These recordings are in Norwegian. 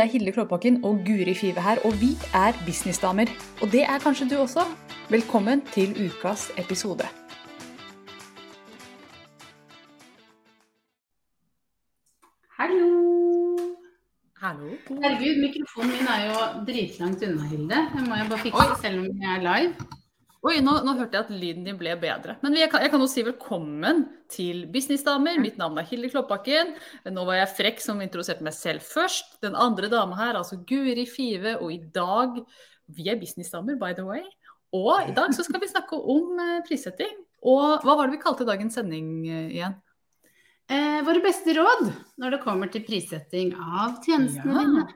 Det er Hilde Klåbakken og Guri Five her, og vi er businessdamer. Og det er kanskje du også. Velkommen til ukas episode. Hallo! Hallo. Herregud, mikrofonen min er jo dritlangt unna, Hilde. Den må jeg bare fikse Oi. selv om jeg er live. Oi, nå, nå hørte jeg at lyden din ble bedre. Men jeg kan, jeg kan jo si velkommen til Businessdamer. Mitt navn er Hilde Klåbakken. Nå var jeg frekk som introduserte meg selv først. Den andre dama her, altså Guri Five, og i dag Vi er businessdamer, by the way. Og i dag så skal vi snakke om eh, prissetting. Og hva var det vi kalte dagens sending eh, igjen? Eh, våre beste råd når det kommer til prissetting av tjenestene Ja. dine.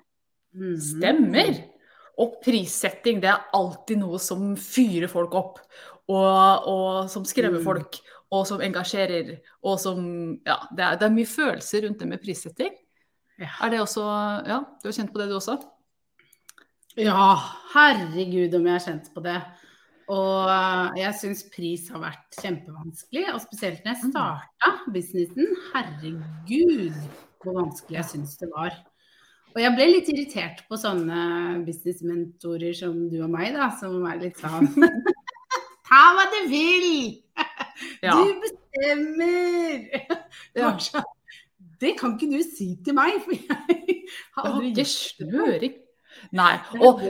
Mm. Stemmer! Og prissetting det er alltid noe som fyrer folk opp. Og, og som skremmer Mm. folk. Og som engasjerer. Og som Ja, det er, det er mye følelser rundt det med prissetting. Ja. Er det også Ja, du har kjent på det du også? ja, herregud om jeg har kjent på det. Og eh, jeg syns pris har vært kjempevanskelig, og spesielt når jeg Mm. starta businessen. Herregud hvor vanskelig jeg syns det var. Og jeg ble litt irritert på sånne businessmentorer som du og meg, da, som er litt sånn Ta hva du vil! Ja. Du bestemmer! Ja. sånn, det kan ikke du si til meg, for jeg har Jeg har aldri ikke det. snøring. Nei. Og.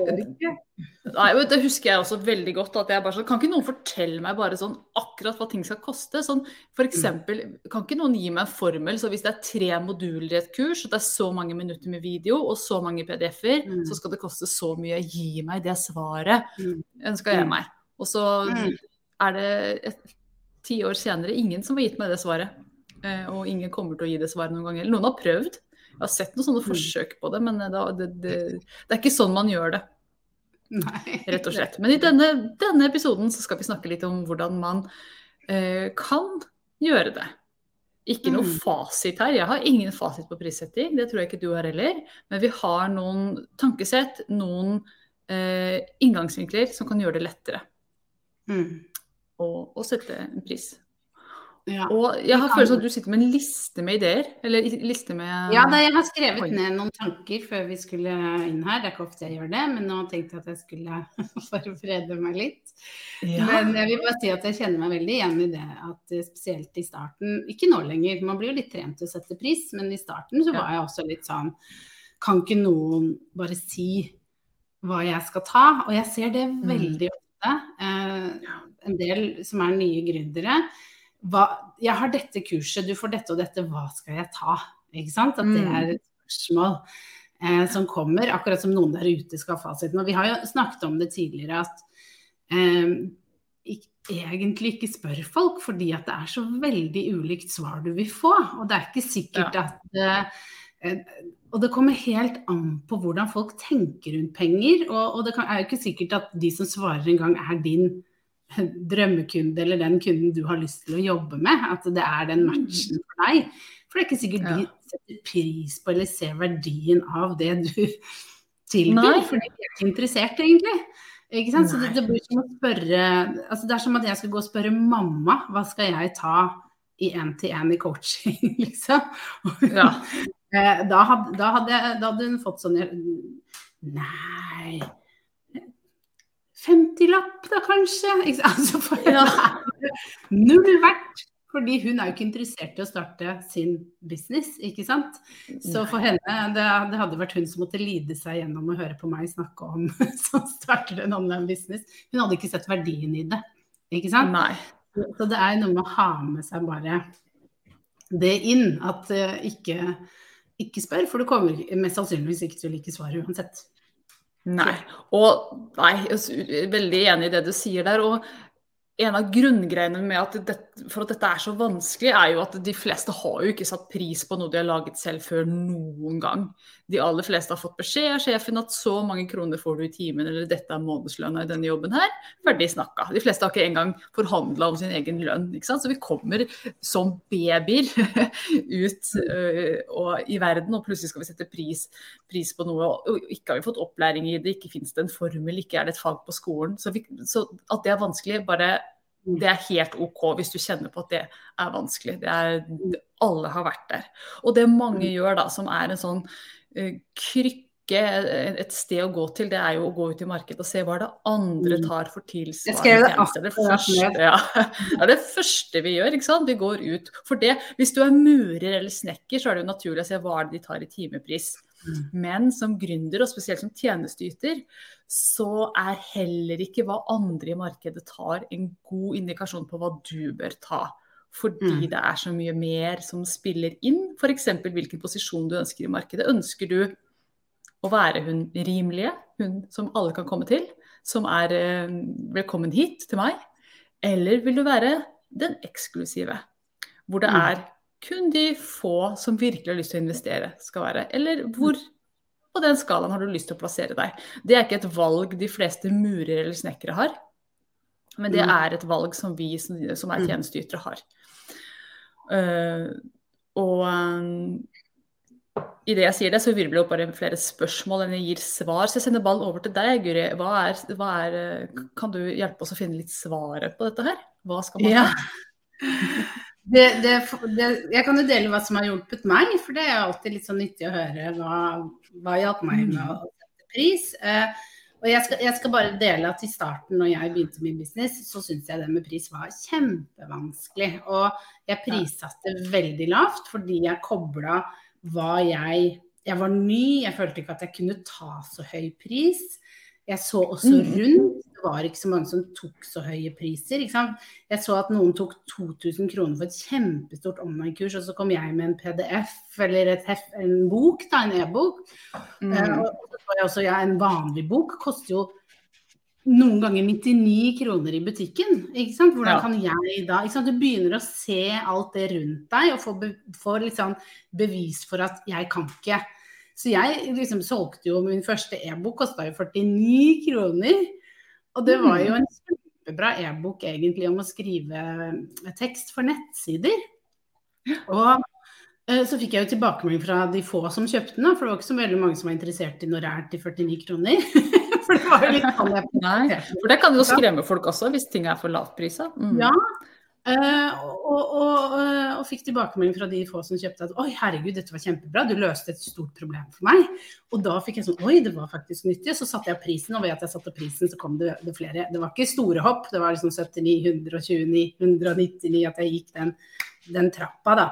Nei, Det husker jeg også veldig godt. at jeg bare sånn, Kan ikke noen fortelle meg bare sånn akkurat hva ting skal koste? Sånn, for eksempel, Kan ikke noen gi meg en formel? så Hvis det er tre moduler i et kurs, og det er så mange minutter med video og så mange PDF-er, Mm. så skal det koste så mye. Gi meg det svaret, Mm. ønska jeg Mm. meg. Og så Mm. er det et, ti år senere ingen som har gitt meg det svaret. Eh, og ingen kommer til å gi det svaret noen gang. Noen har prøvd. Jeg har sett noen sånne Mm. forsøk på det, men det, det, det, det er ikke sånn man gjør det Nei. rett og slett. Men i denne, denne episoden så skal vi snakke litt om hvordan man eh, kan gjøre det. Ikke noe Mm. fasit her. Jeg har ingen fasit på prissetting, det tror jeg ikke du har heller. Men vi har noen tankesett, noen eh, inngangsvinkler som kan gjøre det lettere Mm. å, å sette en pris. Ja. Og jeg har følelsen at du sitter med en liste med ideer. Eller liste med Ja, da, jeg har skrevet ned noen tanker før vi skulle inn her. Det er ikke ofte jeg gjør det, men nå tenkte jeg at jeg skulle forberede meg litt. Ja. Men jeg vil bare si at jeg kjenner meg veldig igjen i det at eh, spesielt i starten, ikke nå lenger, man blir jo litt trent til å sette pris, men i starten så var jeg også litt sånn Kan ikke noen bare si hva jeg skal ta? Og jeg ser det Mm. veldig ofte. Eh, en del som er nye gründere. Hva, jeg har dette kurset, du får dette og dette, hva skal jeg ta? Ikke sant? At det Mm. er et spørsmål eh, som kommer, akkurat som noen der ute skal ha fasiten. Og vi har jo snakket om det tidligere at eh, ikke, egentlig ikke spør folk, fordi at det er så veldig ulikt svar du vil få. Og det er ikke sikkert at eh, eh, Og det kommer helt an på hvordan folk tenker rundt penger. Og, og det kan, er jo ikke sikkert at de som svarer en gang er din drømmekunde eller den kunden du har lyst til å jobbe med. At det er den matchen for deg. For det er ikke sikkert de setter pris på eller ser verdien av det du tilbyr. Nei. For de er ikke interessert, egentlig. Ikke sant? Så det, det blir som å spørre altså Det er som at jeg skal gå og spørre mamma hva skal jeg ta i én-til-én i coaching, liksom. Ja. Eh, Da hadde, da, hadde da hadde hun fått sånn Nei 50-lapp, da kanskje? Altså, for Ja. null verdt. Fordi hun er jo ikke interessert i å starte sin business, ikke sant. Så for henne, det, det hadde vært hun som måtte lide seg gjennom å høre på meg snakke om som starter en online business. Hun hadde ikke sett verdien i det, ikke sant. Nei. Så det er noe med å ha med seg bare det inn. At eh, ikke, ikke spør, for du kommer mest sannsynligvis ikke til å like svaret uansett. Nei. Og nei, jeg er veldig enig i det du sier der. Og en av grunngreiene med at det, for at dette er så vanskelig, er jo at de fleste har jo ikke satt pris på noe de har laget selv før noen gang. De aller fleste har fått beskjed av sjefen at så mange kroner får du i timen, eller dette er månedslønna i denne jobben her. Ferdig snakka. De fleste har ikke engang forhandla om sin egen lønn. Ikke sant? Så vi kommer som babyer ut øh, og, i verden, og plutselig skal vi sette pris, pris på noe. Og ikke har vi fått opplæring i det, ikke fins det en formel, ikke er det et fag på skolen. Så, vi, så at det er vanskelig, bare det er helt OK hvis du kjenner på at det er vanskelig. Det er, alle har vært der. Og det mange gjør da, som er en sånn uh, krykke, et sted å gå til, det er jo å gå ut i markedet og se hva det andre Mm. tar for tilsvarende tjenester. Det første, ja. det er det første vi gjør. ikke sant? Vi går ut. For det, hvis du er murer eller snekker, så er det jo naturlig å se hva de tar i timepris. Mm. Men som gründer, og spesielt som tjenesteyter, så er heller ikke hva andre i markedet tar, en god indikasjon på hva du bør ta. Fordi Mm. det er så mye mer som spiller inn. F.eks. hvilken posisjon du ønsker i markedet. Ønsker du å være hun rimelige, hun som alle kan komme til, som er eh, velkommen hit til meg? Eller vil du være den eksklusive, hvor det Mm. er kun de få som virkelig har lyst til å investere, skal være? Eller hvor på den skalaen har du lyst til å plassere deg? Det er ikke et valg de fleste murer eller snekkere har, men det Mm. er et valg som vi som som er Mm. tjenesteytere har. Uh, og um, i det jeg sier det, så virvler det opp bare flere spørsmål enn jeg gir svar. Så jeg sender ballen over til deg, Guri. Hva er, hva er, eh, kan du hjelpe oss å finne litt svaret på dette her? Hva skal man Ja. Det, det, det, jeg kan jo dele hva som har hjulpet meg, for det er alltid litt sånn nyttig å høre hva, hva hjalp meg med å sette pris. Eh, og jeg skal, jeg skal bare dele at i starten når jeg begynte min business, så syntes jeg det med pris var kjempevanskelig. Og jeg prissatte veldig lavt fordi jeg kobla hva jeg Jeg var ny, jeg følte ikke at jeg kunne ta så høy pris. Jeg så også Mm. rundt, det var ikke så mange som tok så høye priser. Jeg så at noen tok 2000 kroner for et kjempestort online-kurs, og så kom jeg med en PDF eller et hef, en bok, da, en e-bok. Mm. Uh, og så også, ja, en vanlig bok koster jo noen ganger 99 kroner i butikken. Ikke sant? Hvordan Ja. kan jeg da ikke sant? Du begynner å se alt det rundt deg og få, be, får sånn bevis for at jeg kan ikke. Så jeg liksom solgte jo min første e-bok, kosta jo 49 kroner. Og det var jo en kjempebra e-bok egentlig om å skrive tekst for nettsider. Og eh, så fikk jeg jo tilbakemelding fra de få som kjøpte den, for det var ikke så veldig mange som var interessert i det er til 49 kroner. for det var jo litt sånn jeg Nei, for det kan jo skremme folk også, hvis ting er for lavt prisa. Mm. Ja. Eh, og, og, og, og fikk tilbakemelding fra de få som kjøpte at oi, herregud, dette var kjempebra, du løste et stort problem for meg. Og da fikk jeg sånn oi, det var faktisk nyttig. Så satte jeg prisen, og ved at jeg satte prisen, så kom det, det flere. Det var ikke store hopp, det var liksom 79, 129, 199 at jeg gikk den, den trappa, da.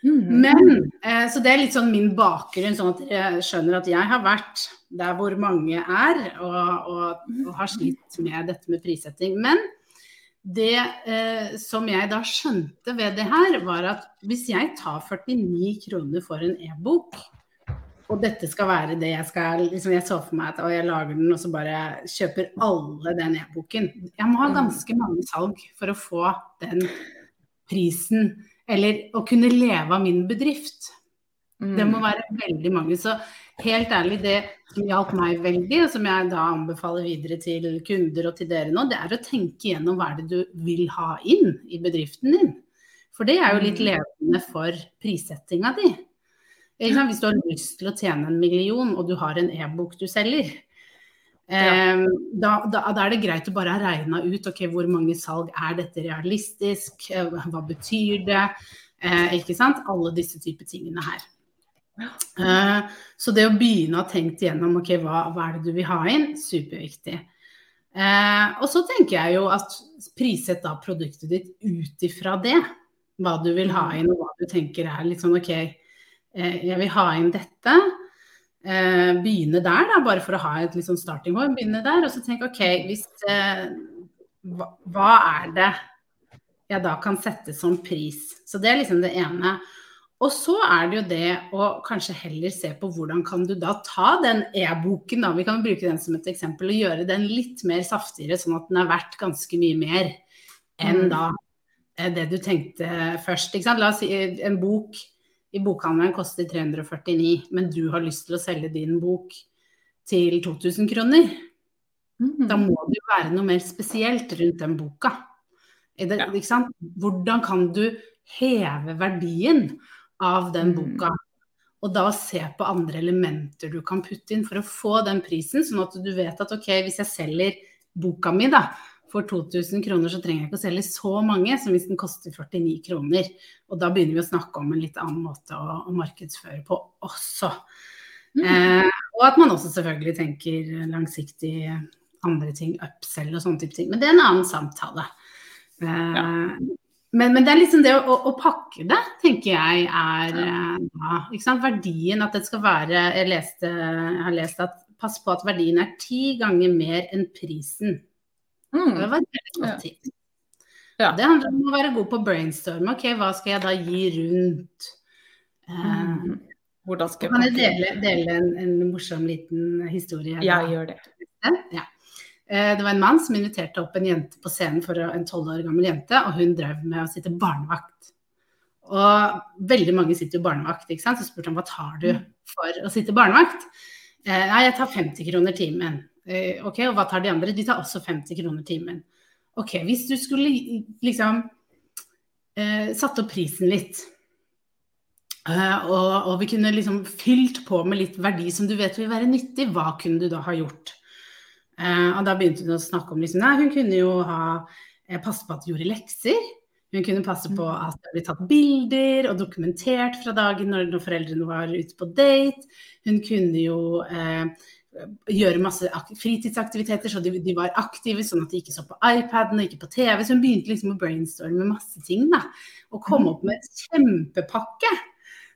Mm. Men, eh, så det er litt sånn min bakgrunn, sånn at jeg skjønner at jeg har vært der hvor mange er, og, og, og har slitt med dette med prissetting. Men det eh, som jeg da skjønte ved det her, var at hvis jeg tar 49 kroner for en e-bok, og dette skal være det jeg skal liksom Jeg så for meg at jeg lager den, og så bare kjøper alle den e-boken. Jeg må ha ganske mange salg for å få den prisen, eller å kunne leve av min bedrift. Det må være veldig mange. Så helt ærlig, det som hjalp meg veldig, og som jeg da anbefaler videre til kunder og til dere nå, det er å tenke gjennom hva er det du vil ha inn i bedriften din. For det er jo litt levende for prissettinga di. Hvis du har lyst til å tjene en million, og du har en e-bok du selger, ja. da, da, da er det greit å bare ha regna ut ok, hvor mange salg er dette realistisk, eh, hva betyr det, eh, ikke sant. Alle disse typer tingene her. Eh, så det å begynne å tenke gjennom ok, hva, hva er det du vil ha inn, superviktig. Uh, og så tenker jeg jo at prissett da produktet ditt ut ifra det. Hva du vil ha inn, og hva du tenker er litt sånn ok, eh, jeg vil ha inn dette. Begynne der, da, bare for å ha et liksom starting point. Begynne der, og så tenk ok, hvis hva, hva er det jeg da kan sette som pris? Så det er liksom det ene. Og så er det jo det å kanskje heller se på hvordan kan du da ta den e-boken, da, vi kan bruke den som et eksempel, og gjøre den litt mer saftigere, sånn at den er verdt ganske mye mer enn Mm. da eh, det du tenkte først. La oss si eh, en bok i bokhandelen koster 349, men du har lyst til å selge din bok til 2000 kroner. Mm. Da må det jo være noe mer spesielt rundt den boka. Det? Hvordan kan du heve verdien av den Mm. boka? Og da se på andre elementer du kan putte inn for å få den prisen, sånn at du vet at ok, hvis jeg selger boka mi da, for 2000 kroner, så trenger jeg ikke å selge så mange som hvis den koster 49 kroner. Og da begynner vi å snakke om en litt annen måte å, å markedsføre på også. Mm. Eh, Og at man også selvfølgelig tenker langsiktig andre ting, upsell og sånne type ting. Men det er en annen samtale. Ja. Men, men, det er liksom det å, å, å, pakke det, tenker jeg er ja, ikke sant? verdien at det skal være Jeg, leste, jeg har lest at pass på at verdien er ti ganger mer enn prisen. Mm. Det var et godt tips. Ja. Det handler om å være god på brainstorm. Ok, hva skal jeg da gi rundt? Mm. Hvordan skal jeg Kan jeg dele, dele en, en, morsom liten historie? Ja, gjør det. Ja. Eh, det var en mann som inviterte opp en jente på scenen for en tolv år gammel jente, og hun drev med å sitte barnevakt. Og veldig mange sitter jo barnevakt, ikke sant. Så spurte han hva tar du mm. for å sitte barnevakt? Eh, nei, jeg tar 50 kroner timen. Eh, ok, og hva tar de andre? De tar også 50 kroner timen. Ok, hvis du skulle liksom satt opp prisen litt, og, og, vi kunne liksom fylt på med litt verdi som du vet vil være nyttig, hva kunne du da ha gjort? Eh, og da begynte hun å snakke om liksom, nei, hun kunne jo ha eh, passe på at hun gjorde lekser. Hun kunne passe på mm. at det ble tatt bilder og dokumentert fra dagen når, når foreldrene var ute på date. Hun kunne jo eh, gjøre masse fritidsaktiviteter så de, de, var aktive, sånn at de ikke så på iPaden og ikke på TV. Så hun begynte liksom å brainstorme med masse ting. da, Og komme mm. opp med en kjempepakke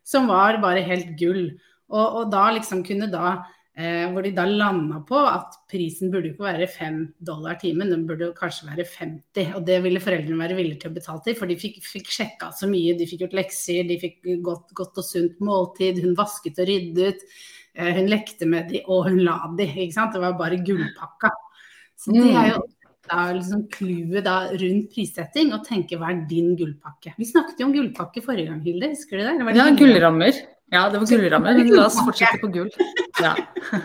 som var bare helt gull. Og, og da liksom kunne da Eh, hvor de da landa på at prisen burde ikke være 5 dollar timen, den burde kanskje være 50. Og det ville foreldrene være villige til å betale til, for de fikk, fikk sjekka så mye. De fikk gjort lekser, de fikk godt, godt og sunt måltid, hun vasket og ryddet. Eh, hun lekte med de, og hun la de. ikke sant? Det var bare gullpakka. Så det er jo da liksom clouet rundt prissetting, å tenke hva er din gullpakke. Vi snakket jo om gullpakke forrige gang, Hilde, husker du det? det ja, gullrammer. Ja, det var gullramme, men la oss fortsette på gull. Ja.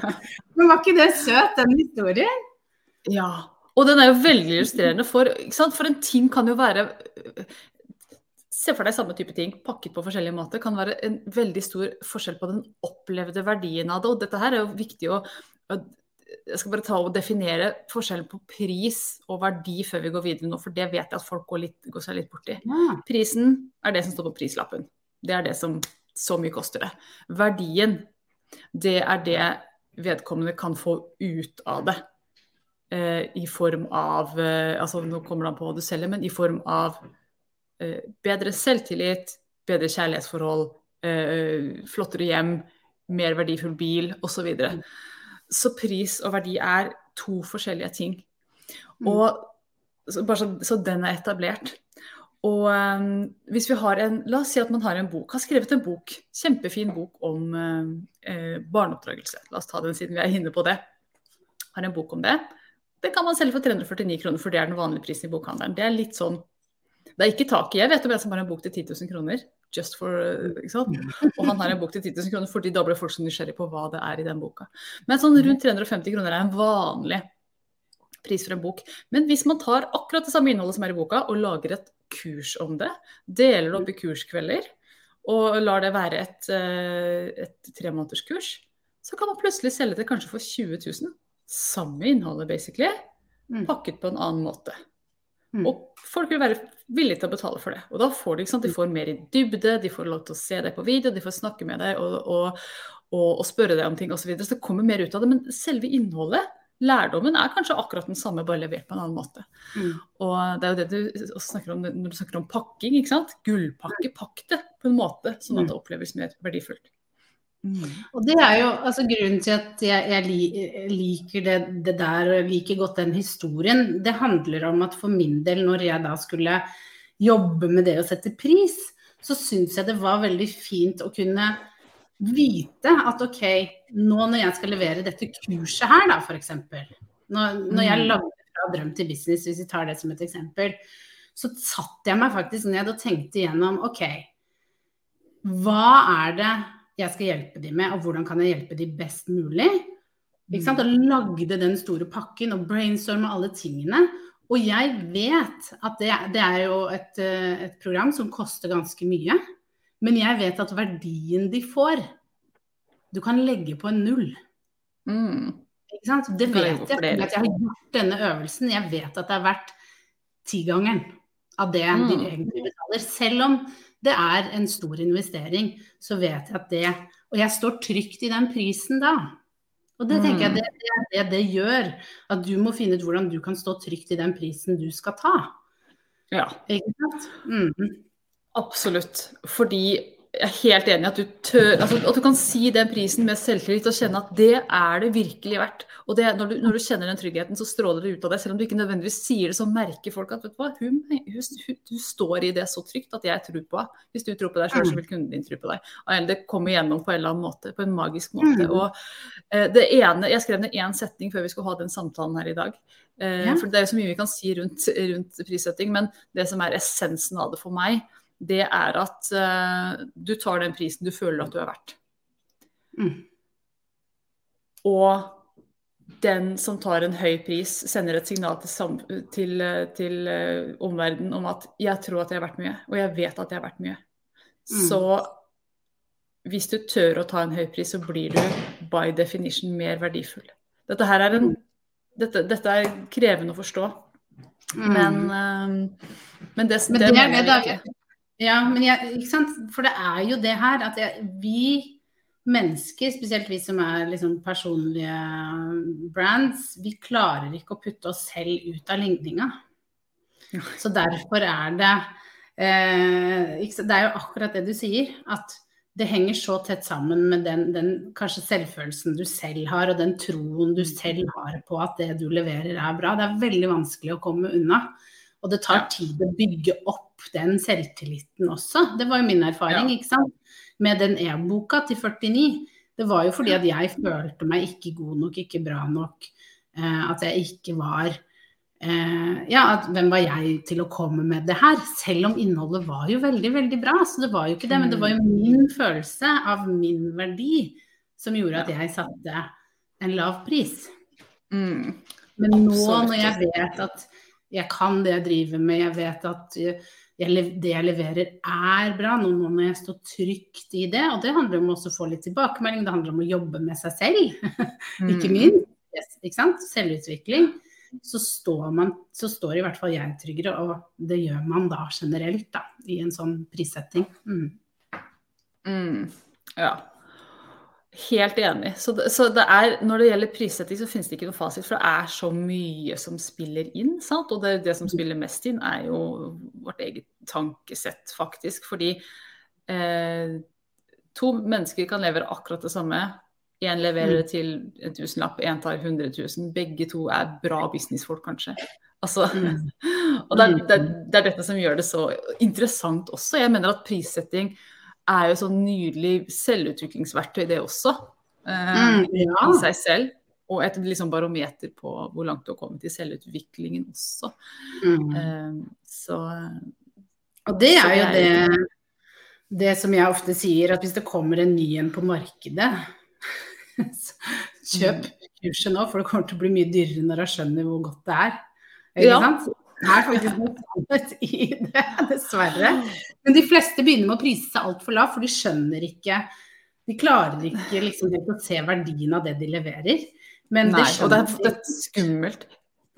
men var ikke det søt, den historien? Ja. Og den er jo veldig illustrerende for For en ting kan jo være Se for deg samme type ting pakket på forskjellige måter. Kan være en veldig stor forskjell på den opplevde verdien av det. Og dette her er jo viktig å jeg skal bare ta og definere forskjellen på pris og verdi før vi går videre nå, for det vet jeg at folk går, litt, går seg litt borti. Ja. Prisen er det som står på prislappen. Det er det som så mye koster det. Verdien, det er det vedkommende kan få ut av det. Eh, I form av eh, altså Nå kommer det an på hva du selger, men i form av eh, bedre selvtillit, bedre kjærlighetsforhold, eh, flottere hjem, mer verdifull bil osv. Så, så pris og verdi er to forskjellige ting. Mm. Og så, bare så, så den er etablert. Og um, hvis vi har en La oss si at man har en bok, har skrevet en bok, kjempefin bok om uh, barneoppdragelse. La oss ta den siden vi er inne på det. Har en bok om det. Den kan man selge for 349 kroner, for det er den vanlige prisen i bokhandelen. Det er litt sånn Det er ikke taket. Jeg vet om en som har en bok til 10 000 kroner. Just for, ikke sant? Og han har en bok til 10 000 kroner fordi da blir folk så nysgjerrig på hva det er i den boka. Men sånn rundt 350 kroner er en vanlig pris for en bok. Men hvis man tar akkurat det samme innholdet som er i boka, og lager et kurs om det, deler det opp i kurskvelder, og lar det være et, eh, et tremånederskurs, så kan man plutselig selge det kanskje for 20 000. Samme innholdet, basically, mm. pakket på en annen måte. Mm. Og folk vil være villige til å betale for det. Og da får de, sant, de får mer i dybde, de får lov til å se deg på video, de får snakke med deg og, og, og, og spørre deg om ting osv. Så, videre. så det kommer mer ut av det. Men selve innholdet lærdommen er kanskje akkurat den samme, bare levert på en annen måte. Mm. Og det er jo det du også snakker om når du snakker om pakking. ikke sant? Gullpakke, pakk det på en måte sånn at det mm. oppleves mer verdifullt. Mm. Og det er jo altså, grunnen til at jeg, jeg liker det, det, der og liker godt den historien. Det handler om at for min del, når jeg da skulle jobbe med det å sette pris, så syns jeg det var veldig fint å kunne vite at OK, nå når jeg skal levere dette kurset her, da, f.eks. Når, når jeg mm. lagde fra drøm til business, hvis vi tar det som et eksempel, så satte jeg meg faktisk ned og tenkte igjennom OK, hva er det jeg skal hjelpe dem med, og hvordan kan jeg hjelpe dem best mulig? Ikke sant? Og lagde den store pakken og brainstorma alle tingene. Og jeg vet at det, det er jo et, eh, et program som koster ganske mye. Men jeg vet at verdien de får Du kan legge på en null. Mm. Ikke sant? Det vet jeg. fordi jeg har gjort denne øvelsen. Jeg vet at det er verdt tigangeren av det mm. de egentlig betaler. Selv om det er en stor investering, så vet jeg at det Og jeg står trygt i den prisen da. Og det tenker jeg Mm. det, det det det gjør. At du må finne ut hvordan du kan stå trygt i den prisen du skal ta. Ja. Ikke sant? Mm. Absolutt. Fordi jeg er helt enig i at du tør altså, At du kan si den prisen med selvtillit og kjenne at det er det virkelig verdt. Og det, når, du, når du kjenner den tryggheten, så stråler det ut av deg. Selv om du ikke nødvendigvis sier det, så merker folk at vet du hva, hun, hun, hun, hun står i det så trygt at jeg tror på henne. Hvis du tror på deg selv, så vil kunden din tro på deg. Det kommer igjennom på en eller annen måte, på en magisk måte. Mm. Og eh, det ene, Jeg skrev ned én setning før vi skulle ha den samtalen her i dag. Eh. For det er jo så mye vi kan si rundt, rundt prissetting, men det som er essensen av det for meg, det er at uh, du tar den prisen du føler at du er verdt. Mm. Og den som tar en høy pris, sender et signal til, sam til, til eh, omverdenen om at 'jeg tror at jeg er verdt mye', og jeg vet at jeg er verdt mye. Mm. Så hvis du tør å ta en høy pris, så blir du by definition mer verdifull. Dette her er en dette, dette er krevende å forstå, Mm. men, eh, men det, Men det, det er det. Ja, men jeg, ikke sant? For det er jo det her at jeg, vi mennesker, spesielt vi som er liksom personlige brands, vi klarer ikke å putte oss selv ut av ligninga. Så derfor er det eh, ikke? Det er jo akkurat det du sier, at det henger så tett sammen med den, den kanskje selvfølelsen du selv har, og den troen du selv har på at det du leverer er bra. Det er veldig vanskelig å komme unna. Og det tar tid å bygge opp den selvtilliten også. Det var jo min erfaring, Ja. ikke sant. Med den e-boka til 49. Det var jo fordi at jeg følte meg ikke god nok, ikke bra nok. Eh, at jeg ikke var eh, Ja, at hvem var jeg til å komme med det her? Selv om innholdet var jo veldig, veldig bra. Så det var jo ikke det. Men det var jo min følelse av min verdi som gjorde at jeg satte en lav pris. Mm. Men nå når jeg vet at jeg kan det jeg driver med, jeg vet at lev- det jeg leverer er bra, nå må jeg stå trygt i det. Og det handler om å få litt tilbakemelding, det handler om å jobbe med seg selv, ikke Mm. minst. Ikke sant? Selvutvikling. Så står, man, så står i hvert fall jeg tryggere, og det gjør man da generelt da, i en sånn prissetting. Mm. Mm, ja. Helt enig. Så, det, så det er, når det gjelder prissetting, så finnes det ikke noe fasit, for det er så mye som spiller inn. Sant? Og det, det som spiller mest inn, er jo vårt eget tankesett, faktisk. Fordi eh, to mennesker kan levere akkurat det samme. Én leverer det til en tusenlapp, én tar 100 000. Begge to er bra businessfolk, kanskje. Altså, Mm. og det er, det, er, det dette som gjør det så interessant også. Jeg mener at prissetting er jo sånn nydelig selvutviklingsverktøy, det også. Uh, Mm, ja. I seg selv. Og et liksom barometer på hvor langt du har kommet i selvutviklingen også. Mm. Uh, så Og det er jo det er det, det som jeg ofte sier, at hvis det kommer en ny en på markedet, kjøp kurset nå, for det kommer til å bli mye dyrere når jeg skjønner hvor godt det er. Ikke Ja. sant? Det er faktisk noe sannhet i det, dessverre. Men de fleste begynner med å prise seg altfor lavt, for de skjønner ikke De klarer ikke liksom å se verdien av det de leverer. Men Nei, det og det er, det er skummelt.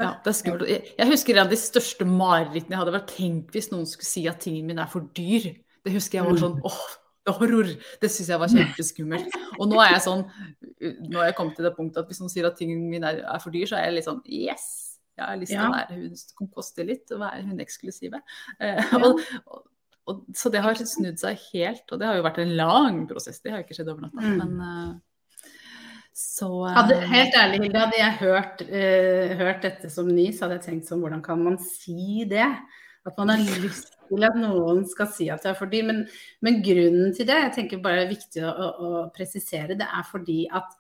Ja, det er skummelt. Jeg, jeg husker en av de største marerittene jeg hadde vært tenkt hvis noen skulle si at tingen min er for dyr. Det husker jeg var sånn åh, det er horror. Det syns jeg var kjempeskummelt. Og nå er jeg sånn Nå har jeg kommet til det punktet at hvis noen sier at tingen min er, er for dyr, så er jeg litt sånn yes. Jeg har lyst til Ja. å være hun som koster litt, og være hun eksklusive. Eh, og, og, og, så det har snudd seg helt, og det har jo vært en lang prosess. Det har jo ikke skjedd over natta. Mm. Men eh, så eh, Hadde, helt ærlig, Hilde, hadde jeg hørt, uh, hørt dette som ny, så hadde jeg tenkt sånn, hvordan kan man si det? At man har lyst til at noen skal si at det er fordi. Men, men grunnen til det, jeg tenker bare det er viktig å, å presisere, det er fordi at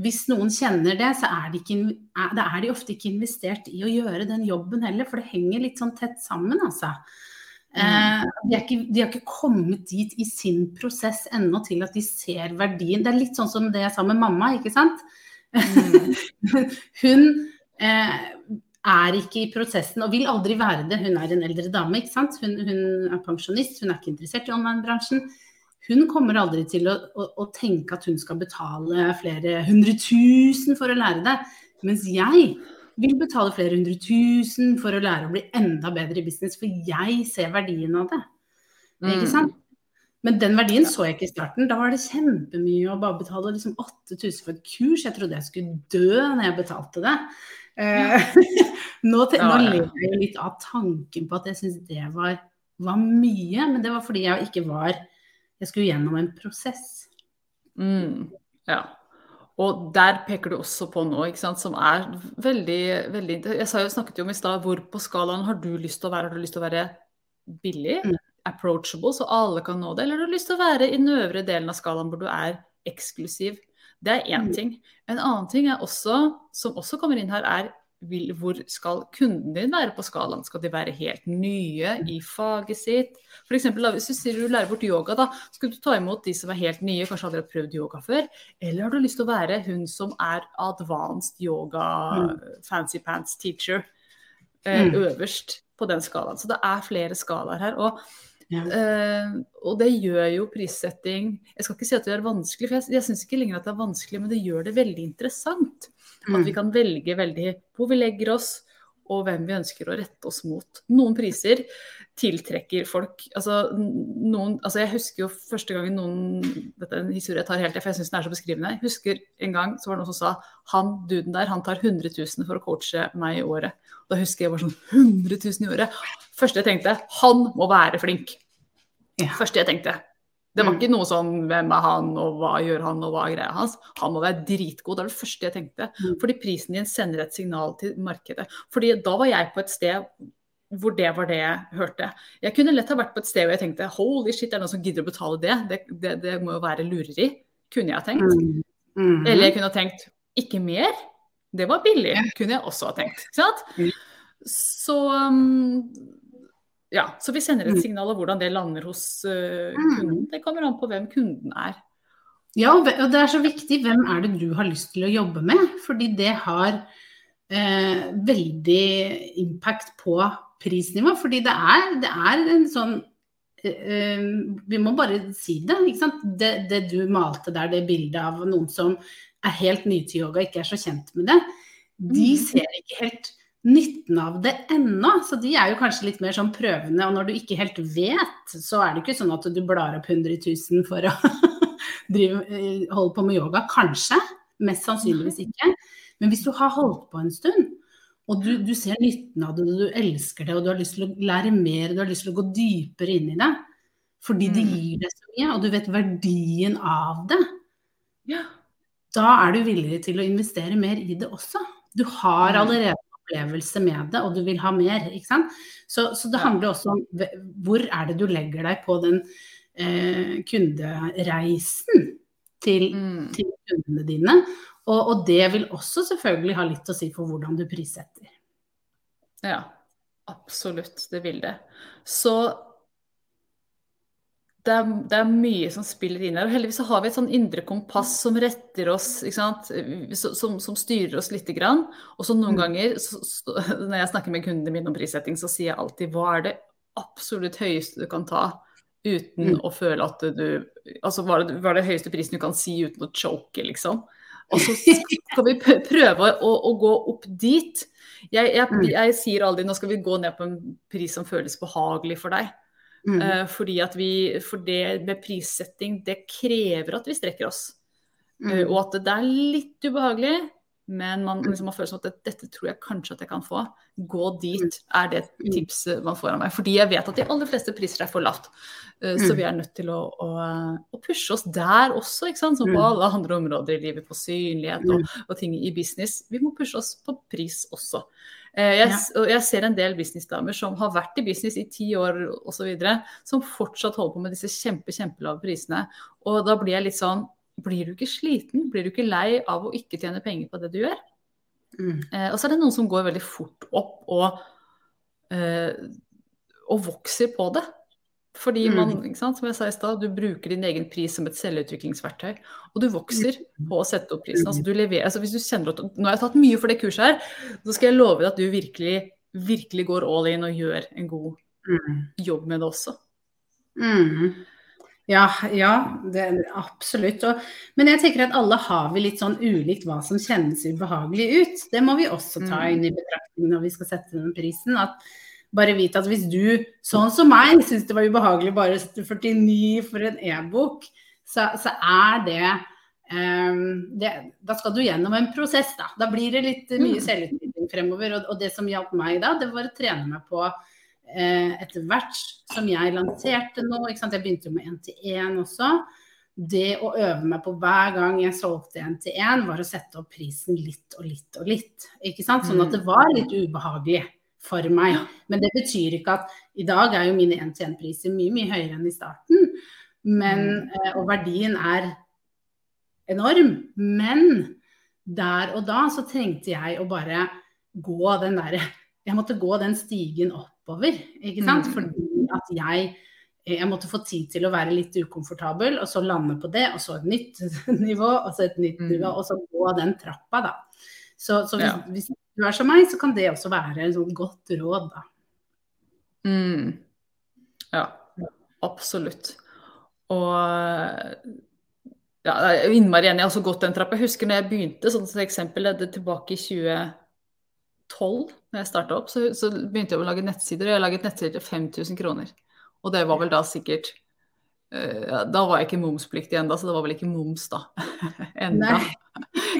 hvis noen kjenner det, så er de, ikke, er, de ofte ikke investert i å gjøre den jobben heller, for det henger litt sånn tett sammen, altså. Mm. de, er ikke, de har ikke kommet dit i sin prosess ennå til at de ser verdien. Det er litt sånn som det jeg sa med mamma, ikke sant. hun eh, er ikke i prosessen og vil aldri være det. Hun er en eldre dame, ikke sant. Hun, hun er pensjonist, hun er ikke interessert i online-bransjen. Hun kommer aldri til å, å, å tenke at hun skal betale flere hundre tusen for å lære det. Mens jeg vil betale flere hundre tusen for å lære å bli enda bedre i business, for jeg ser verdien av det. Mm. Ikke sant? Men den verdien så jeg ikke i starten. Da var det kjempemye å bare betale liksom 8000 for et kurs. Jeg trodde jeg skulle dø når jeg betalte det. Eh, nå, nå lever jeg litt av tanken på at jeg syns det var, var, mye. Men det var fordi jeg ikke var Jeg skulle gjennom en prosess. Mm, ja. Og der peker du også på sant, som er veldig, veldig Jeg snakket jo om i stad hvor på skalaen har du lyst til å være? Har du lyst til å være billig? Mm approachable, så alle kan nå det? Eller har du lyst til å være i den øvre delen av skalaen hvor du er eksklusiv? Det er én mm. ting. En annen ting også, som også kommer inn her, er hvor skal kunden din være på skalaen? Skal de være helt nye i faget sitt? For eksempel, hvis du sier du lærer bort yoga, da, skal du ta imot de som er helt nye, kanskje aldri har prøvd yoga før? Eller har du lyst til å være hun som er advanced yoga, mm. fancy pants teacher, eh, mm. øverst på den skalaen? Så det er flere skalaer her. og Uh, og det gjør jo prissetting Jeg skal ikke si at det er vanskelig, for jeg, jeg syns ikke lenger at det er vanskelig, men det gjør det veldig interessant. Mm. At vi kan velge veldig hvor vi legger oss, og hvem vi ønsker å rette oss mot. Noen priser tiltrekker folk. Altså, noen, altså jeg husker jo første gangen noen Dette er en historie jeg tar helt for jeg syns den er så beskrivende. Jeg husker en gang så var det noen som sa han duden der, han tar 100 000 for å coache meg i året. Da husker jeg bare sånn 100 000 i året. Første jeg tenkte, han må være flink. Ja. Første jeg tenkte. Det var mm. ikke noe sånn hvem er han, og hva gjør han, og hva er greia hans. Han må være dritgod. Det var det første jeg tenkte. Mm. Fordi prisen din sender et signal til markedet. Fordi da var jeg på et sted hvor det var det jeg hørte. Jeg kunne lett ha vært på et sted hvor jeg tenkte holy shit, er det noen som gidder å betale det? Det, det, det må jo være lureri. Kunne jeg ha tenkt. Mm. Mm. Eller jeg kunne ha tenkt ikke mer. Det var billig, kunne jeg også ha tenkt. Ikke sant? Så um, ja, så vi sender et mm. signal av hvordan det lander hos uh, kunden. Det kommer an på hvem kunden er. Ja, og det er så viktig. Hvem er det du har lyst til å jobbe med? Fordi det har eh, veldig impact på prisnivå. Fordi det er, det er en sånn eh, Vi må bare si det. Det, det, du malte der, det bildet av noen som er helt ny til yoga, ikke er så kjent med det, de mm. ser ikke helt nytten av det ennå. Så de er jo kanskje litt mer sånn prøvende. Og når du ikke helt vet, så er det ikke sånn at du blar opp 100 000 for å drive, eh, holde på med yoga. Kanskje. Mest sannsynligvis ikke. Men hvis du har holdt på en stund, og du, du ser nytten av det, og du elsker det, og du har lyst til å lære mer, og du har lyst til å gå dypere inn i det, fordi det mm. gir deg så mye, og du vet verdien av det, ja. da er du villig til å investere mer i det også. Du har allerede opplevelse med det, og du vil ha mer. ikke sant? Så, så det handler også om hvor er det du legger deg på den eh, kundereisen til, mm. til, kundene dine. Og, og, det vil også selvfølgelig ha litt å si for hvordan du prissetter. Ja, absolutt. Det vil det. Så det er, det er, mye som spiller inn her. Og heldigvis så har vi et sånn indre kompass som retter oss, som, som, styrer oss lite grann. Og så noen mm. ganger, så, så, når jeg snakker med kundene mine om prissetting, så sier jeg alltid hva er det absolutt høyeste du kan ta uten mm. å føle at du Altså hva er, det, hva er det høyeste prisen du kan si uten å choke, liksom. Og så skal vi prøve å, å gå opp dit. Jeg, jeg, jeg, jeg sier aldri nå skal vi gå ned på en pris som føles behagelig for deg. Mm. Uh, fordi at vi, For det med prissetting, det krever at vi strekker oss. Mm. Uh, og at det er litt ubehagelig, men man mm. liksom man føler som at dette tror jeg kanskje at jeg kan få. Gå dit mm. er det mm. tipset man får av meg. Fordi jeg vet at de aller fleste priser er for lavt. Uh, så vi er nødt til å, å, å, pushe oss der også, ikke sant? som på alle andre områder i livet. På synlighet og, og ting i business. Vi må pushe oss på pris også. Eh, jeg, jeg, ser en del businessdamer som har vært i business i ti år osv., som fortsatt holder på med disse kjempe, kjempelave prisene. Og da blir jeg litt sånn Blir du ikke sliten? Blir du ikke lei av å ikke tjene penger på det du gjør? Mm. Eh, og så er det noen som går veldig fort opp og, eh, og vokser på det. Fordi man, mm. sant, som jeg sa i stad, du bruker din egen pris som et selvutviklingsverktøy. Og du vokser mm. på å sette opp prisen. Altså, du leverer, altså, hvis du kjenner at Nå har jeg tatt mye for det kurset her, så skal jeg love deg at du virkelig, virkelig går all in og gjør en god mm. jobb med det også. Mm. Ja, ja det, absolutt. Og, men jeg tenker at alle har vi litt sånn ulikt hva som kjennes ubehagelig ut. Det må vi også ta inn i betraktning når vi skal sette den prisen. At bare vit at hvis du, sånn som meg, syns det var ubehagelig bare å sette 49 for en e-bok, så, så, er det, um, det, Da skal du gjennom en prosess, da. Da blir det litt mye mm. selvutvikling fremover. Og, og, det som hjalp meg da, det var å trene meg på etter hvert som jeg lanserte nå. ikke sant? Jeg begynte med 1-til-1 også det å øve meg på hver gang jeg solgte en til én, var å sette opp prisen litt og litt og litt. Ikke sant? Sånn at det var litt ubehagelig for meg. Men det betyr ikke at i dag er jo mine én-til-én-priser mye, mye høyere enn i starten. Men, mm. eh, og verdien er enorm. Men der og da så trengte jeg å bare gå den derre Jeg måtte gå den stigen oppover, ikke sant. Mm. Fordi at jeg jeg måtte få tid til å være litt ukomfortabel, og så lande på det, og så et nytt nivå, og så et nytt mm. nivå, og så gå den trappa, da. Så, så hvis, ja. hvis, du er som meg, så kan det også være et sånt godt råd, da. Mm. Ja, absolutt. Og ja, jeg er innmari enig. Jeg har også gått den trappa. Jeg husker når jeg begynte, sånn som eksempel det tilbake i 2012, når jeg starta opp, så, så, begynte jeg å lage nettsider. Og jeg laget nettsider til 5000 kroner. Og det var vel da sikkert uh, Da var jeg ikke momspliktig ennå, så det var vel ikke moms da. enda.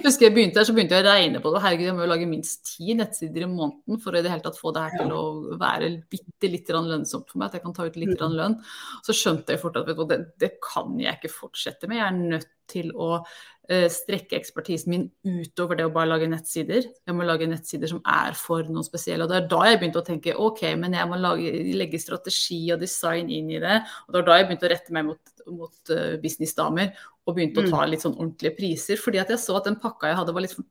Husker jeg begynte her, så begynte jeg å regne på det. Herregud, jeg må jo lage minst ti nettsider i måneden for å i det hele tatt få det her til å være bitte litt lønnsomt for meg. At jeg kan ta ut litt mm. lønn. Så skjønte jeg fort at du, det, det, kan jeg ikke fortsette med. Jeg er nødt til å uh, strekke ekspertisen min utover det å bare lage nettsider. Jeg må lage nettsider som er for noen spesielle. Og det er da jeg begynte å tenke ok, men jeg må lage, legge strategi og design inn i det. Og det var da jeg begynte å rette meg mot, mot uh, businessdamer og begynte å ta mm. litt sånn ordentlige priser. Fordi at jeg så at den pakka jeg hadde var litt for,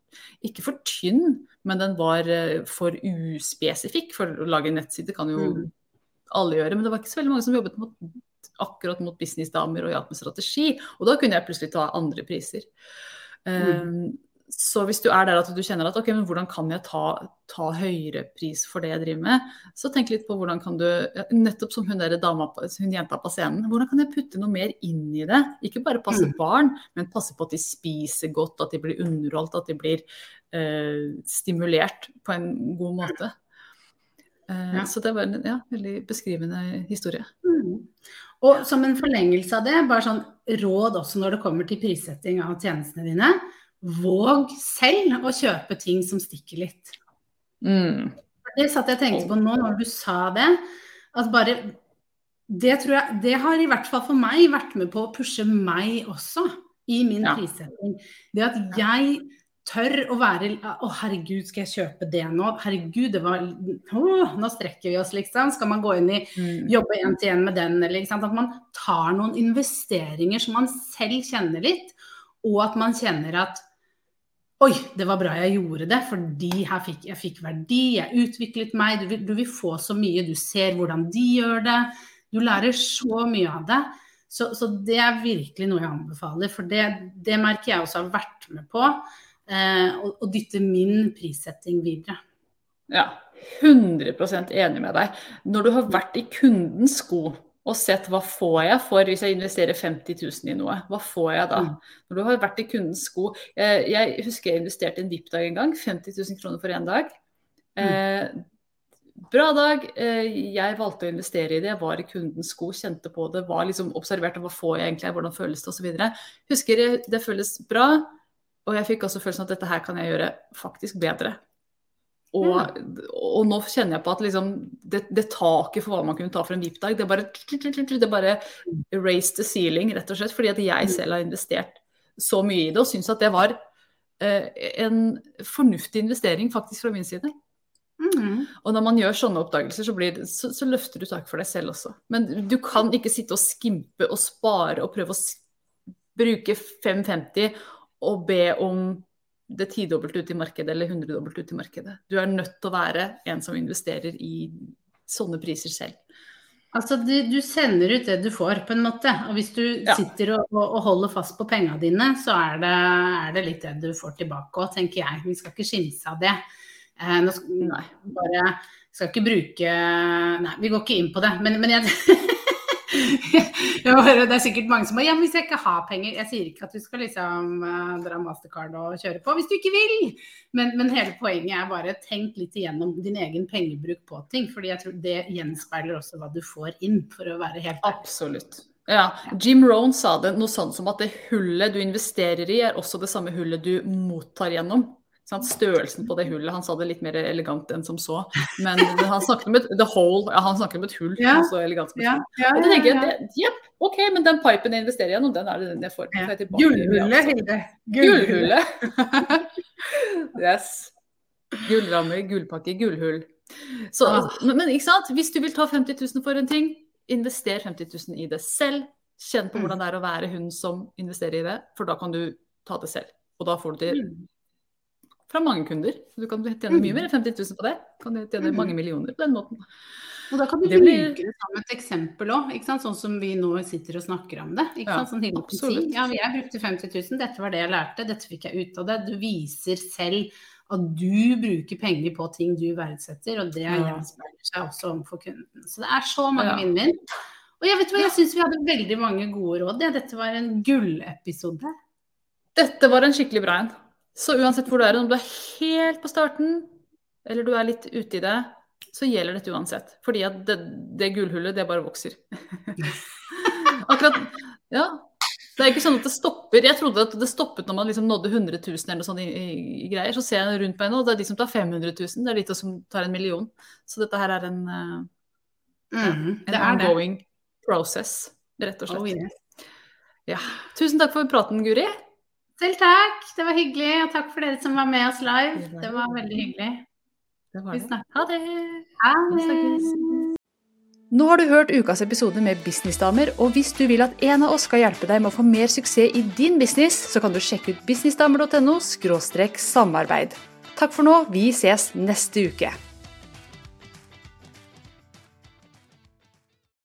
ikke for tynn, men den var uh, for uspesifikk. For å lage en nettside kan jo mm. alle gjøre. Men det var ikke så veldig mange som jobbet mot akkurat mot businessdamer og hjalp med strategi. Og da kunne jeg plutselig ta andre priser. Mm. Um, så hvis du er der at du kjenner at ok, men hvordan kan jeg ta, ta, høyere pris for det jeg driver med, så tenk litt på hvordan kan du Nettopp som hun der dama, hun jenta på scenen. Hvordan kan jeg putte noe mer inn i det? Ikke bare passe mm. barn, men passe på at de spiser godt, at de blir underholdt, at de blir uh, stimulert på en god måte. Uh, ja. Så det var en ja, veldig beskrivende historie. Mm. Og som en forlengelse av det, bare sånn råd også når det kommer til prissetting av tjenestene dine. Våg selv å kjøpe ting som stikker litt. Mm. Det satt jeg og tenkte på nå når du sa det. At bare det, tror jeg, det har i hvert fall for meg vært med på å pushe meg også i min ja. prissetting. Det at jeg tør å være Å, herregud, skal jeg kjøpe det nå? Herregud, det var å, Nå strekker vi oss, liksom. Skal man gå inn i mm. jobbe én til én med den, eller At man tar noen investeringer som man selv kjenner litt, og at man kjenner at Oi, det var bra jeg gjorde det, fordi her fikk, jeg fikk verdi, jeg utviklet meg. Du vil, du vil få så mye, du ser hvordan de gjør det. Du lærer så mye av det. Så, så det er virkelig noe jeg anbefaler, for det, det merker jeg også har vært med på eh, og, å, dytte min prissetting videre. Ja, 100% enig med deg. Når du har vært i kundens sko og sett hva får jeg for hvis jeg investerer 50 000 i noe, hva får jeg da? Mm. Når du har vært i kundens sko Jeg, jeg husker jeg investerte i en VIP-dag en gang, 50 000 kroner for én dag. Mm. Eh, bra dag. Eh, jeg valgte å investere i det. Jeg var i kundens sko, kjente på det, var liksom observerte hva får jeg egentlig, hvordan føles det osv. Husker det føles bra. Og jeg fikk også følelsen at dette her kan jeg gjøre faktisk bedre. Og, og nå kjenner jeg på at liksom, det, det, taket for hva man kunne ta for en VIP-dag, det bare, det bare raise the ceiling, rett og slett. Fordi at jeg mm. selv har investert så mye i det og syns at det var eh, en fornuftig investering faktisk fra min side. Mm. Og når man gjør sånne oppdagelser, så, blir, så, så løfter du tak for deg selv også. Men du kan ikke sitte og skimpe og spare og prøve å bruke 550 og be om det tidobbelte ut i markedet eller hundredobbelt ut i markedet. Du er nødt til å være en som investerer i sånne priser selv. Altså du, du sender ut det du får, på en måte. Og hvis du ja. sitter og, og, holder fast på pengene dine, så er det, er det, litt det du får tilbake òg, tenker jeg. Vi skal ikke skimse av det. Eh, nå skal, nei, bare skal ikke bruke Nei, vi går ikke inn på det. Men, men jeg det er sikkert mange som må Ja, men hvis jeg ikke har penger Jeg sier ikke at du skal liksom uh, dra mastercard og kjøre på hvis du ikke vil. Men, men, hele poenget er bare tenk litt igjennom din egen pengebruk på ting. fordi jeg tror det gjenspeiler også hva du får inn, for å være helt Absolutt. Ja. Jim Rohn sa det noe sånn som at det hullet du investerer i, er også det samme hullet du mottar gjennom. Størrelsen på det hullet. Han sa det litt mer elegant enn som så. Men han snakket om et, the hole, ja, han snakket om et hull. Ja. Så elegant som et hull. Ja, og da tenker jeg at ja, OK, men den pipen jeg investerer gjennom, den er det den jeg får. Ja. Gullhullet, Hilde. Gullhullet. yes. Gullrammer, gullpakke, gullhull. Så, ah. men, men ikke sant? hvis du vil ta 50 000 for en ting, invester 50 000 i det selv. Kjenn på mm. hvordan det er å være hun som investerer i det, for da kan du ta det selv. Og da får du det mm. Fra mange kunder. Du kan tjene mye mm. mer enn 50 000 på det. Du kan tjene mange millioner på den måten. Og da kan du det blir... bruke det som et eksempel òg, sånn som vi nå sitter og snakker om det. Ikke sant? Sånn absolutt. Ja, jeg brukte 50 000, dette var det jeg lærte, dette fikk jeg ut av det. Du viser selv at du bruker penger på ting du verdsetter, og det gjenspeiler seg også overfor kunden. Så det er så mange ja. vinn-vinn. Og jeg vet hva, jeg syns vi hadde veldig mange gode råd. Dette var en gullepisode. Dette var en skikkelig bra en. Så uansett hvor du er, om du er helt på starten, eller du er litt ute i det, så gjelder dette uansett. Fordi at det, det gullhullet, det bare vokser. Akkurat Ja. Det er ikke sånn at det stopper. Jeg trodde at det stoppet når man liksom nådde 100 000 eller noe sånt i, i, i, greier. Så ser jeg rundt meg nå, og det er de som tar 500 000, det er de som tar en million. Så dette her er en, uh, mm, en ongoing det. process, rett og slett. Oh, yes. ja. Tusen takk for praten, Guri. Selv takk. Det var hyggelig. Og takk for dere som var med oss live. Det var veldig hyggelig. Vi snakkes. Ha det. Ha det. Nå har du hørt ukas episode med Businessdamer, og hvis du vil at en av oss skal hjelpe deg med å få mer suksess i din business, så kan du sjekke ut businessdamer.no samarbeid. Takk for nå, vi ses neste uke.